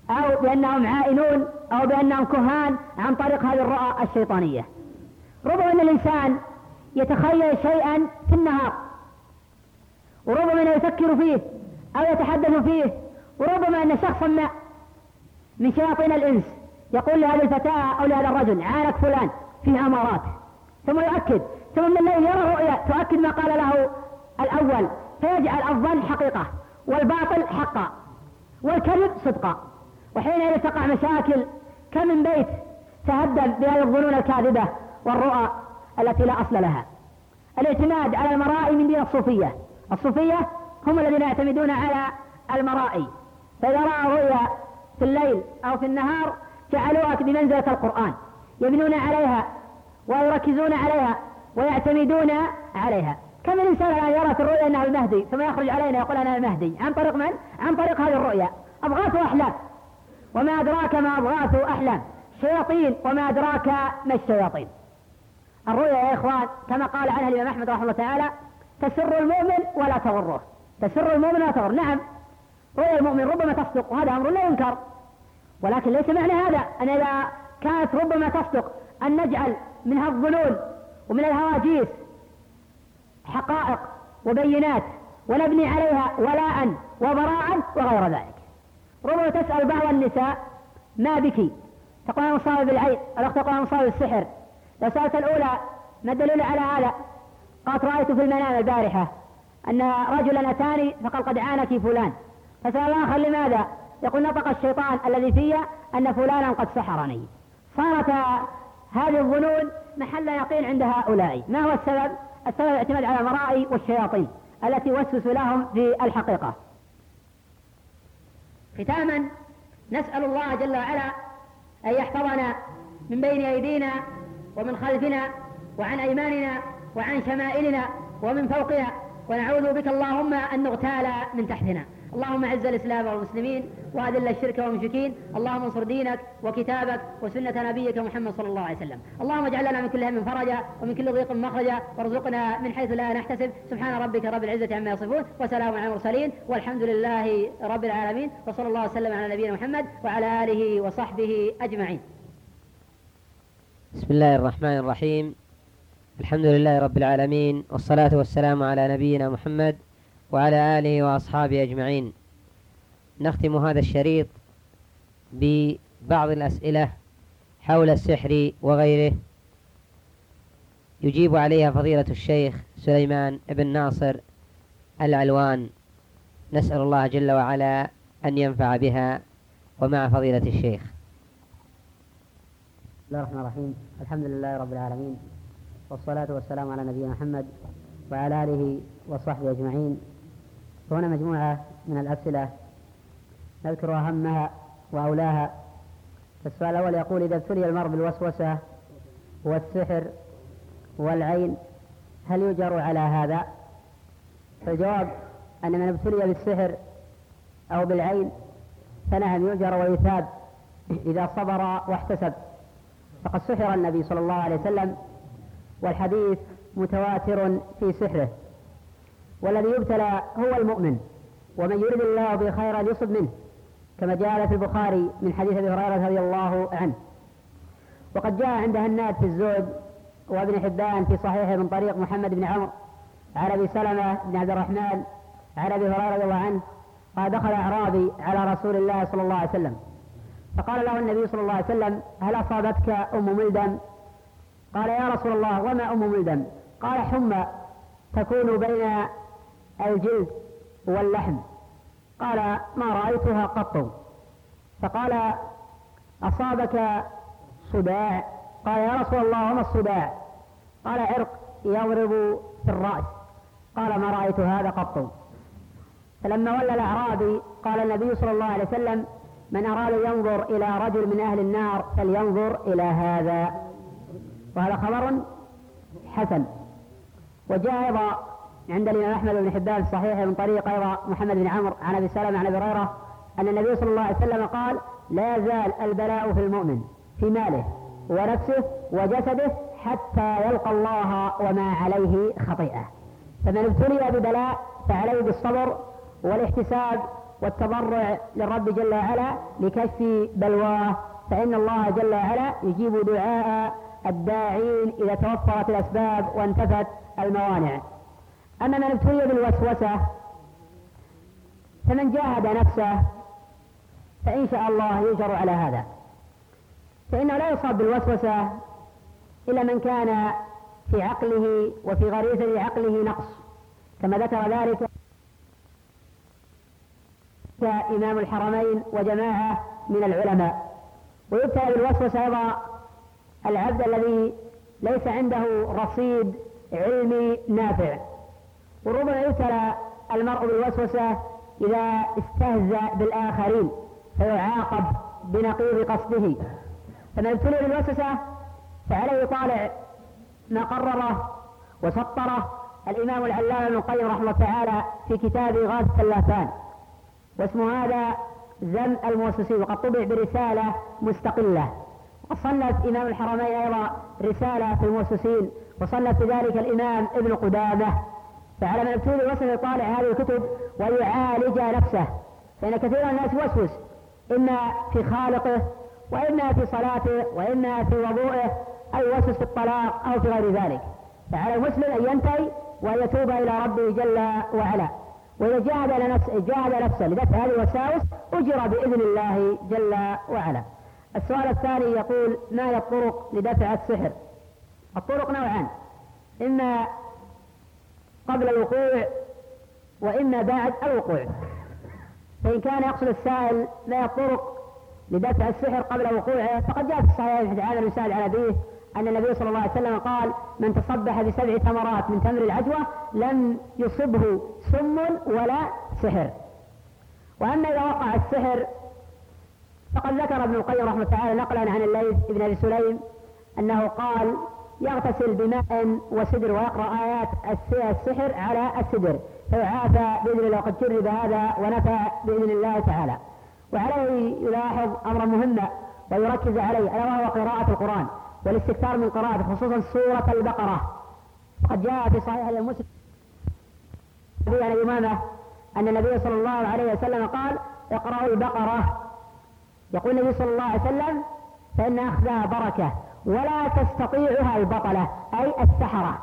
أو بأنهم عائنون أو بأنهم كهان عن طريق هذه الرؤى الشيطانية. ربما أن الإنسان يتخيل شيئا في النهار. وربما يفكر فيه أو يتحدث فيه وربما أن شخصا ما من شياطين الإنس يقول لهذه الفتاة أو لهذا الرجل عانك فلان فيه أمارات. ثم يؤكد ثم من الليل يرى رؤيا تؤكد ما قال له الأول فيجعل الظن حقيقة والباطل حقا والكذب صدقا. وحينئذ تقع مشاكل كم من بيت تهدم بهذه الظنون الكاذبة والرؤى التي لا أصل لها. الاعتماد على المرائي من دين الصوفية الصوفية هم الذين يعتمدون على المرائي. فإذا رأى رؤيا في الليل أو في النهار جعلوها بمنزلة القرآن يبنون عليها ويركزون عليها ويعتمدون عليها. كم الإنسان الآن يرى في الرؤيا أنه المهدي ثم يخرج علينا يقول أنا المهدي؟ عن طريق من؟ عن طريق هذه الرؤيا. أضغاث أحلام. وما أدراك ما أضغاث أحلام. شياطين وما أدراك ما الشياطين. الرؤيا يا إخوان كما قال عنها الإمام أحمد رحمه الله تعالى تسر المؤمن ولا تغره. تسر المؤمن ولا تغر نعم. رؤيا المؤمن ربما تصدق وهذا أمر لا ينكر. ولكن ليس معنى هذا. أن إذا كانت ربما تصدق أن نجعل منها الظنون ومن الهواجيس حقائق وبينات ونبني عليها ولاء وبراء وغير ذلك. ربما تسأل بعض النساء ما بك؟ تقول أنا مصاب بالعين. الأخت تقول أنا مصاب بالسحر. لو سألت الأولى ما الدليل على هذا؟ قالت رأيت في المنام البارحة أن رجلا أتاني فقال قد عانك فلان. فسأل الآخر لماذا؟ يقول نطق الشيطان الذي في أن فلانا قد سحرني. صارت هذه الظنون محل يقين عند هؤلاء. ما هو السبب؟ السبب الاعتماد على المرائي والشياطين التي وسوسوا لهم في الحقيقة. ختاما نسأل الله جل وعلا أن يحفظنا من بين أيدينا ومن خلفنا وعن أيماننا وعن شمائلنا ومن فوقنا. ونعوذ بك اللهم أن نغتال من تحتنا. اللهم أعز الإسلام والمسلمين وأذل الشرك والمشركين. اللهم انصر دينك وكتابك وسنة نبيك محمد صلى الله عليه وسلم. اللهم اجعل لنا من كل هم فرجا ومن كل ضيق مخرجا. وارزقنا من حيث لا نحتسب. سبحان ربك رب العزة عما يصفون. وسلام على المرسلين. والحمد لله رب العالمين. وصلى الله وسلم على نبينا محمد وعلى آله وصحبه أجمعين. بسم الله الرحمن الرحيم. الحمد لله رب العالمين والصلاة والسلام على نبينا محمد وعلى آله وأصحابه أجمعين. نختم هذا الشريط ببعض الأسئلة حول السحر وغيره. يجيب عليها فضيلة الشيخ سليمان بن ناصر العلوان. نسأل الله جل وعلا أن ينفع بها. ومع فضيلة الشيخ. بسم الله الرحمن الرحيم. الحمد لله رب العالمين. والصلاة والسلام على نبينا محمد وعلى آله وصحبه أجمعين. وهنا مجموعة من الأسئلة. نذكر أهمها وأولاها. السؤال الأول يقول إذا ابتلي المرء بالوسوسة والسحر والعين هل يجر على هذا؟ فالجواب أن من ابتلي بالسحر أو بالعين فنعم يؤجر ويثاب إذا صبر واحتسب. فقد سحر النبي صلى الله عليه وسلم والحديث متواتر في سحره. والذي يبتلى هو المؤمن ومن يريد الله به خيرا يصب منه كما جاء في البخاري من حديث أبي هريرة رضي الله عنه. وقد جاء عند هناد في الزهد وابن حبان في صحيحه من طريق محمد بن عمرو عن أبي سلمة بن عبد الرحمن عن أبي هريرة رضي الله عنه قال دخل أعرابي على رسول الله صلى الله عليه وسلم. فقال له النبي صلى الله عليه وسلم هل أصابتك أم ملدم؟ قال يا رسول الله وما أم ملدم قال حمى تكون بين الجلد واللحم. قال ما رأيتها قط. فقال أصابك صداع. قال يا رسول الله وما الصداع؟ قال عرق يضرب في الرأس. قال ما رأيت هذا قط. فلما ولى الأعرابي قال النبي صلى الله عليه وسلم من أراد ينظر إلى رجل من أهل النار فلينظر إلى هذا. وهذا خبر حسن. وجاء أيضا عند الإمام أحمد بن حبان صحيح من طريق أيضا محمد بن عمرو عن أبي سلمة عن أبي هريرة أن النبي صلى الله عليه وسلم قال لا يزال البلاء في المؤمن في ماله ونفسه وجسده حتى يلقى الله وما عليه خطيئة. فمن ابتلي ببلاء فعليه بالصبر والاحتساب والتضرع للرب جل وعلا لكشف بلواه فإن الله جل وعلا يجيب دعاء الداعين إذا توفرت الأسباب وانتفت الموانع. أما من ابتلي بالوسوسة فمن جاهد نفسه فإن شاء الله يجر على هذا. فإنه لا يصاب بالوسوسة إلا من كان في عقله وفي غريزة عقله نقص. كما ذكر ذلك إمام الحرمين وجماعة من العلماء. ويبتلى بالوسوسة أيضا العبد الذي ليس عنده رصيد علمي نافع. وربما يبتلى المرء بالوسوسة إذا استهزأ بالآخرين فيعاقب بنقيض قصده. فمن ابتلي بالوسوسة فعليه يطالع ما قرره وسطره الإمام العلامة ابن القيم رحمه الله تعالى في كتابه غاثة اللافان واسم هذا ذم المؤسسين وقد طبع برسالة مستقلة. وصنف إمام الحرمين أيضا رسالة في المؤسسين وصنف ذلك الإمام ابن قدامة. فعلى من ابتلي الوسوسة يطالع هذه الكتب ويعالج نفسه. فإن كثير من الناس يوسوس إما في خالقه وإما في صلاته وإما في وضوءه أو يوسوس في الطلاق أو في غير ذلك. فعلى المسلم أن ينتهي وأن يتوب إلى ربه جل وعلا. وإذا جاهد نفسه جاهد نفسه لدفع هذه الوساوس أجر بإذن الله جل وعلا. السؤال الثاني يقول ما هي الطرق لدفع السحر؟ الطرق نوعان. إما قبل الوقوع وإما بعد الوقوع. فإن كان يقصد السائل ما هي الطرق لدفع السحر قبل وقوعه فقد جاء في الصحيح حديث عامر بن على أبيه أن النبي صلى الله عليه وسلم قال من تصبح بسبع ثمرات من تمر العجوة لم يصبه سم ولا سحر. وأما إذا وقع السحر فقد ذكر ابن القيم رحمه الله تعالى نقلا عن الليث بن أبي سليم أنه قال يغتسل بماء وسدر ويقرأ آيات السحر على السدر فيعافى بإذن الله وقد جرب هذا ونفع بإذن الله تعالى. وعليه يلاحظ أمرا مهما ويركز عليه ألا وهو قراءة القرآن والاستكثار من قراءته خصوصا سورة البقرة. قد جاء في صحيح المسلم عن الإمامة أن النبي صلى الله عليه وسلم قال اقرأوا البقرة. يقول النبي صلى الله عليه وسلم فإن أخذها بركة ولا تستطيعها البطلة أي السحرة.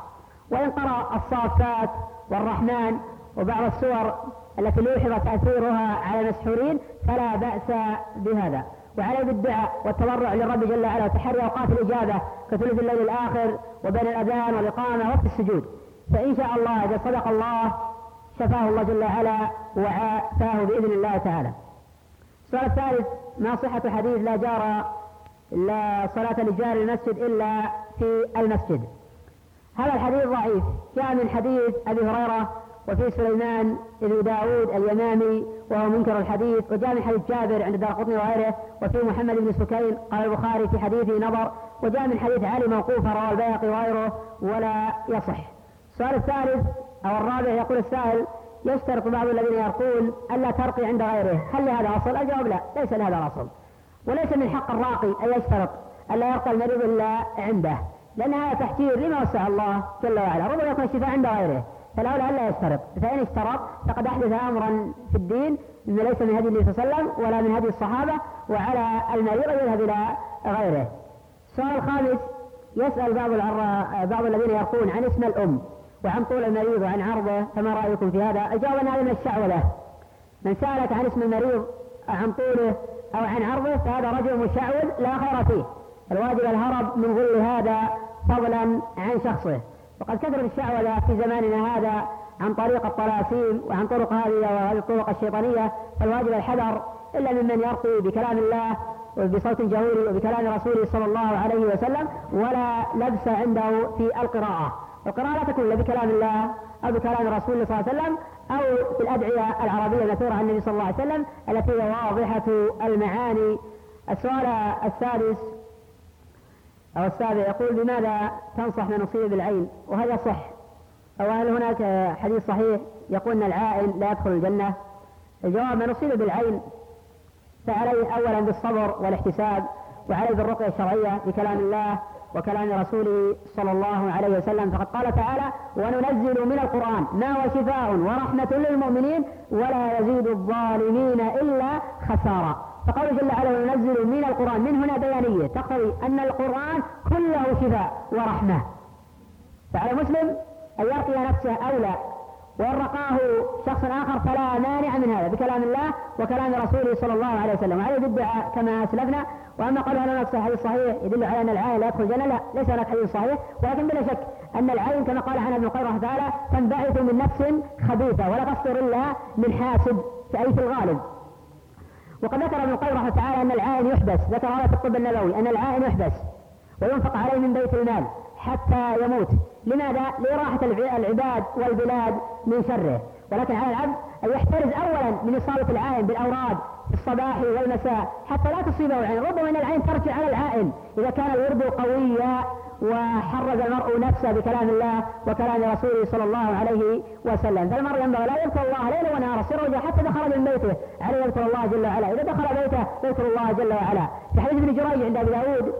وإن قرأ الصافات والرحمن وبعض السور التي لوحظ تأثيرها على المسحورين فلا بأس بهذا. وعليه بالدعاء والتضرع للرب جل وعلا وتحري أوقات الإجابة كثلث الليل الآخر وبين الأذان والإقامة وقت السجود. فإن شاء الله إذا صدق الله شفاه الله جل وعلا وعافاه بإذن الله تعالى. السؤال الثالث ما صحة حديث لا جار لا صلاة لجار المسجد إلا في المسجد؟ هذا الحديث ضعيف. جاء من حديث أبي هريرة وفي سليمان بن داود اليمامي وهو منكر الحديث وجاء من حديث جابر عند دار قطني وغيره وفي محمد بن سكين قال البخاري في حديثه نظر وجاء من حديث علي موقوفا رواه البيهقي وغيره ولا يصح. السؤال الثالث أو الرابع يقول السائل يشترط بعض الذين يرقون ألا ترقي عند غيره. هل لهذا أصل؟ الجواب لا؟ ليس لهذا أصل وليس من حق الراقي أن يشترط ألا يرقى المريض إلا عنده. لأن هذا تحجير لما وسع الله جل وعلا. ربما يكون الشفاء عند غيره. فالأولى ألا يشترط. فإن اشترط فقد أحدث أمرا في الدين ليس من هدي النبي صلى الله عليه وسلم ولا من هدي الصحابة وعلى المريض أن يذهب إلى غيره. السؤال الخامس يسأل بعض بعض الذين يرقون عن اسم الأم. وعن طول المريض وعن عرضه فما رأيكم في هذا؟ الجواب أن هذا من سألك عن اسم المريض عن طوله أو عن عرضه فهذا رجل مشعوذ لا خير فيه. الواجب الهرب من ظل هذا فضلا عن شخصه. وقد كثرت الشعوذة في زماننا هذا عن طريق الطلاسيم وعن طرق هذه وهذه الطرق الشيطانية. فالواجب الحذر إلا ممن يرقي بكلام الله وبصوت جهوري وبكلام رسوله صلى الله عليه وسلم ولا لبس عنده في القراءة. القراءة لا تكون إلا بكلام الله أو بكلام رسول الله صلى الله عليه وسلم أو في الأدعية العربية المثورة عن النبي صلى الله عليه وسلم التي هي واضحة المعاني. السؤال السادس أو السابع يقول بماذا تنصح من أصيب بالعين وهذا صح أو هل هناك حديث صحيح يقول أن العائن لا يدخل الجنة؟ الجواب من أصيب بالعين فعليه أولا بالصبر والاحتساب وعليه بالرقية الشرعية بكلام الله وكلام رسوله صلى الله عليه وسلم. فقد قال تعالى وننزل من القرآن ما هو شفاء ورحمة للمؤمنين ولا يزيد الظالمين إلا خسارا فقال جل وعلا وننزل من القرآن. من هنا بيانية تقتضي أن القرآن كله شفاء ورحمة. فعلى مسلم أن يرقي نفسه أولى وإن رقاه شخص آخر فلا مانع من هذا بكلام الله وكلام رسوله صلى الله عليه وسلم. وعليه بالدعاء كما أسلفنا. وأما قول هل هناك حديث صحيح يدل على أن العين لا يدخل الجنة لا ليس هناك حديث صحيح ولكن بلا شك أن العين كما قال عنها ابن رحمه تعالى تنبعث من نفس خبيثة ولا تصدر إلا من حاسد أي في الغالب. وقد ذكر ابن القيم رحمه تعالى أن العائن يحبس ذكر هذا في الطب النبوي أن العائن يحبس وينفق عليه من بيت المال حتى يموت. لماذا؟ لراحة العباد والبلاد من شره. ولكن على العبد أن يحترز أولا من إصابة العائن بالأوراد في الصباح والمساء حتى لا تصيبه العين. ربما أن العين ترجع على العائن. إذا كان الورد قويا وحرز المرء نفسه بكلام الله وكلام رسوله صلى الله عليه وسلم. فالمرء ينبغي لا يذكر الله ليلا ونهارا. سرا حتى دخل من بيته. عليه يذكر الله جل وعلا. إذا دخل بيته يذكر الله جل وعلا. في حديث ابن جريج عند أبي داود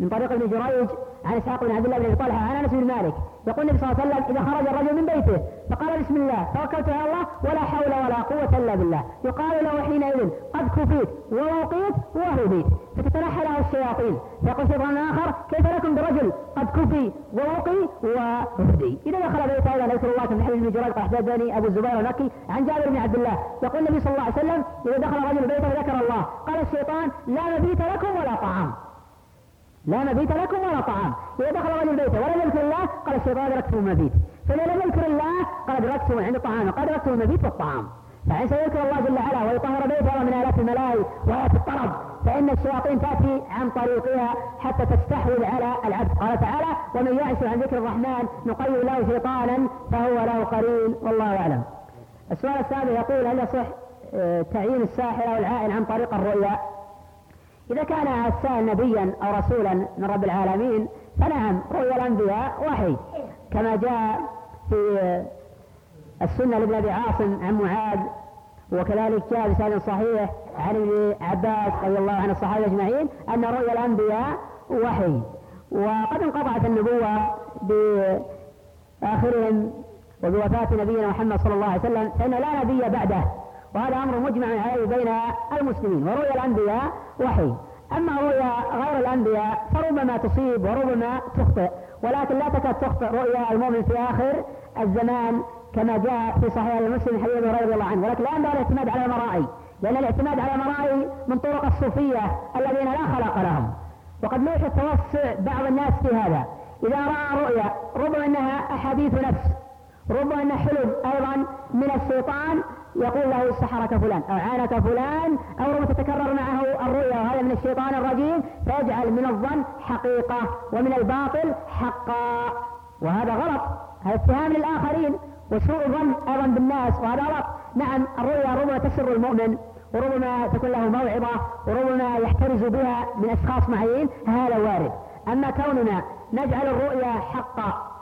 من طريق ابن جريج عن اسحاق بن عبد الله بن طلحه عن انس بن مالك. يقول النبي صلى الله عليه وسلم إذا خرج الرجل من بيته فقال بسم الله توكلت على الله ولا حول ولا قوة إلا بالله. يقال له حينئذ قد كفيت ووقيت وهديت. فتتنحى له الشياطين. فيقول شيطان آخر كيف لكم برجل قد كفي ووقي وهدي. إذا دخل بيته أيضا يذكر الله كما حديث ابن جريج قال حدثني أبو الزبير المكي عن جابر بن عبد الله. يقول النبي صلى الله عليه وسلم إذا دخل رجل بيته ذكر الله. قال الشيطان لا مبيت لكم ولا طعام. لا مبيت لكم ولا طعام. إذا دخل رجل بيته ولم يذكر الله قال الشيطان أدركته المبيت فإذا لم يذكر الله قال أدركته من عند الطعام قد أدركته المبيت والطعام. فعسى يذكر الله جل وعلا ويطهر بيته من آلات الملاهي وآلات الطرب فإن الشياطين تأتي عن طريقها حتى تستحوذ على العبد. قال تعالى ومن يعش عن ذكر الرحمن نقيض له شيطانا فهو له قرين. والله أعلم. السؤال السابع يقول هل يصح آه، تعيين الساحر أو العائن عن طريق الرؤيا؟ إذا كان السائل نبيا أو رسولا من رب العالمين فنعم رؤيا الأنبياء وحي. كما جاء في السنة لابن أبي عاصم عن معاذ وكذلك جاء بسند صحيح عن ابن عباس رضي الله عن الصحابة أجمعين أن رؤيا الأنبياء وحي. وقد انقطعت النبوة بآخرهم وبوفاة نبينا محمد صلى الله عليه وسلم فإن لا نبي بعده. وهذا أمر مجمع عليه بين المسلمين ورؤيا الأنبياء وحي. أما رؤيا غير الأنبياء فربما تصيب وربما تخطئ ولكن لا تكاد تخطئ رؤيا المؤمن في آخر الزمان كما جاء في صحيح المسلم حديث رضي الله عنه. ولكن لا ينبغي الاعتماد على المرائي لأن الاعتماد على المرائي من طرق الصوفية الذين لا خلق لهم. وقد لوح التوسع بعض الناس في هذا. إذا رأى رؤيا ربما أنها أحاديث نفس ربما أن حلم أيضا من الشيطان يقول له سحرك فلان أو عانك فلان أو ربما تتكرر معه الرؤيا وهذا من الشيطان الرجيم. فيجعل من الظن حقيقة ومن الباطل حقا. وهذا غلط. هذا اتهام للآخرين. وسوء الظن أيضا بالناس وهذا غلط. نعم الرؤيا ربما تسر المؤمن وربما تكون له موعظة وربما يحترز بها من أشخاص معين هذا وارد. أما كوننا نجعل الرؤيا حقا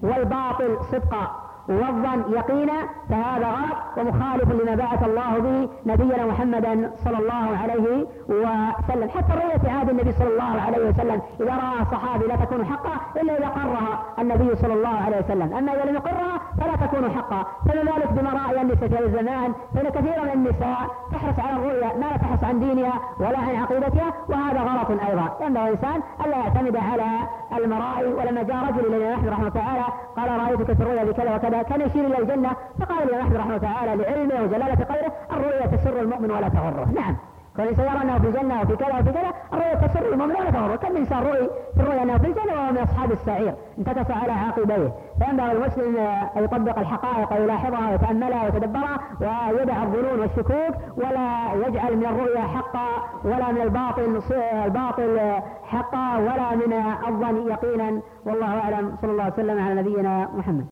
والباطل صدقا والظن يقينا فهذا غلط ومخالف لما بعث الله به نبينا محمدا صلى الله عليه وسلم. حتى الرؤية عهد النبي صلى الله عليه وسلم إذا رأى صحابي لا تكون حقا إلا إذا قرها النبي صلى الله عليه وسلم. أما إذا لم يقرها فلا تكون حقا. فما ذلك بما رأي النساء في الزمان فإن كثيرا من النساء تحرص على الرؤيا ما لا تحرص عن دينها ولا عن عقيدتها وهذا غلط أيضا. ينبغي الإنسان ألا يعتمد على المرائي ولما جاء رجل إلى أحمد رحمه الله تعالى قال رأيتك في الرؤيا بكذا وكذا كان يشير إلى الجنة فقال الإمام أحمد رحمة تعالى لعلمه وجلالة قدره الرؤيا تسر المؤمن ولا تغره. نعم. كل انسان يرى انه في الجنة وفي كذا وفي كذا الرؤيا تسر المؤمن ولا تغره. كم انسان رؤي في الرؤيا؟ انه في الجنة وهو من أصحاب السعير. انتكس على عاقبيه. فينبغي المسلم أن يطبق الحقائق ويلاحظها ويتأملها ويتدبرها ويدع الظنون والشكوك ولا يجعل من الرؤيا حقا ولا من الباطل الباطل حقا ولا من الظن يقينا. والله أعلم. صلى الله عليه وسلم على نبينا محمد.